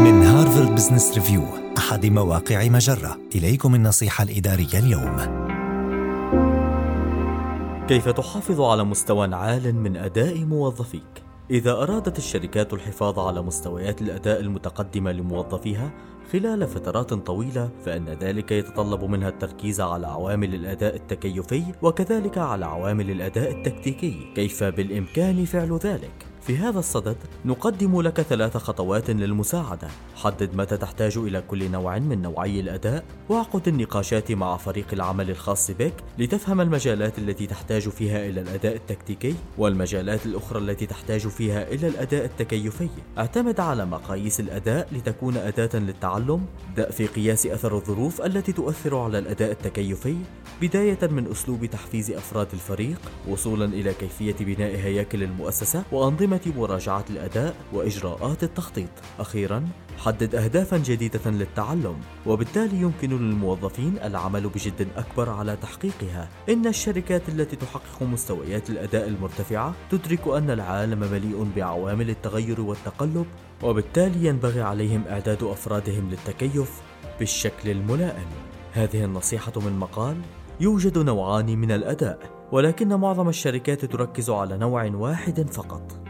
من هارفارد بزنس ريفيو أحد مواقع مجرة إليكم النصيحة الإدارية اليوم كيف تحافظ على مستوى عال من أداء موظفيك؟ إذا أرادت الشركات الحفاظ على مستويات الأداء المتقدمة لموظفيها خلال فترات طويلة فإن ذلك يتطلب منها التركيز على عوامل الأداء التكيفي وكذلك على عوامل الأداء التكتيكي كيف بالإمكان فعل ذلك؟ في هذا الصدد نقدم لك ثلاث خطوات للمساعدة. حدد متى تحتاج إلى كل نوع من نوعي الأداء واعقد النقاشات مع فريق العمل الخاص بك لتفهم المجالات التي تحتاج فيها إلى الأداء التكتيكي والمجالات الأخرى التي تحتاج فيها إلى الأداء التكيفي. اعتمد على مقاييس الأداء لتكون أداة للتعلم. ابدأ في قياس أثر الظروف التي تؤثر على الأداء التكيفي بداية من أسلوب تحفيز أفراد الفريق وصولا إلى كيفية بناء هياكل المؤسسة وأنظمة مراجعة الأداء وإجراءات التخطيط. أخيرا حدد أهدافا جديدة للتعلم وبالتالي يمكن للموظفين العمل بجد أكبر على تحقيقها. إن الشركات التي تحقق مستويات الأداء المرتفعة تدرك أن العالم مليء بعوامل التغير والتقلب وبالتالي ينبغي عليهم إعداد أفرادهم للتكيف بالشكل الملائم. هذه النصيحة من مقال يوجد نوعان من الأداء ولكن معظم الشركات تركز على نوع واحد فقط.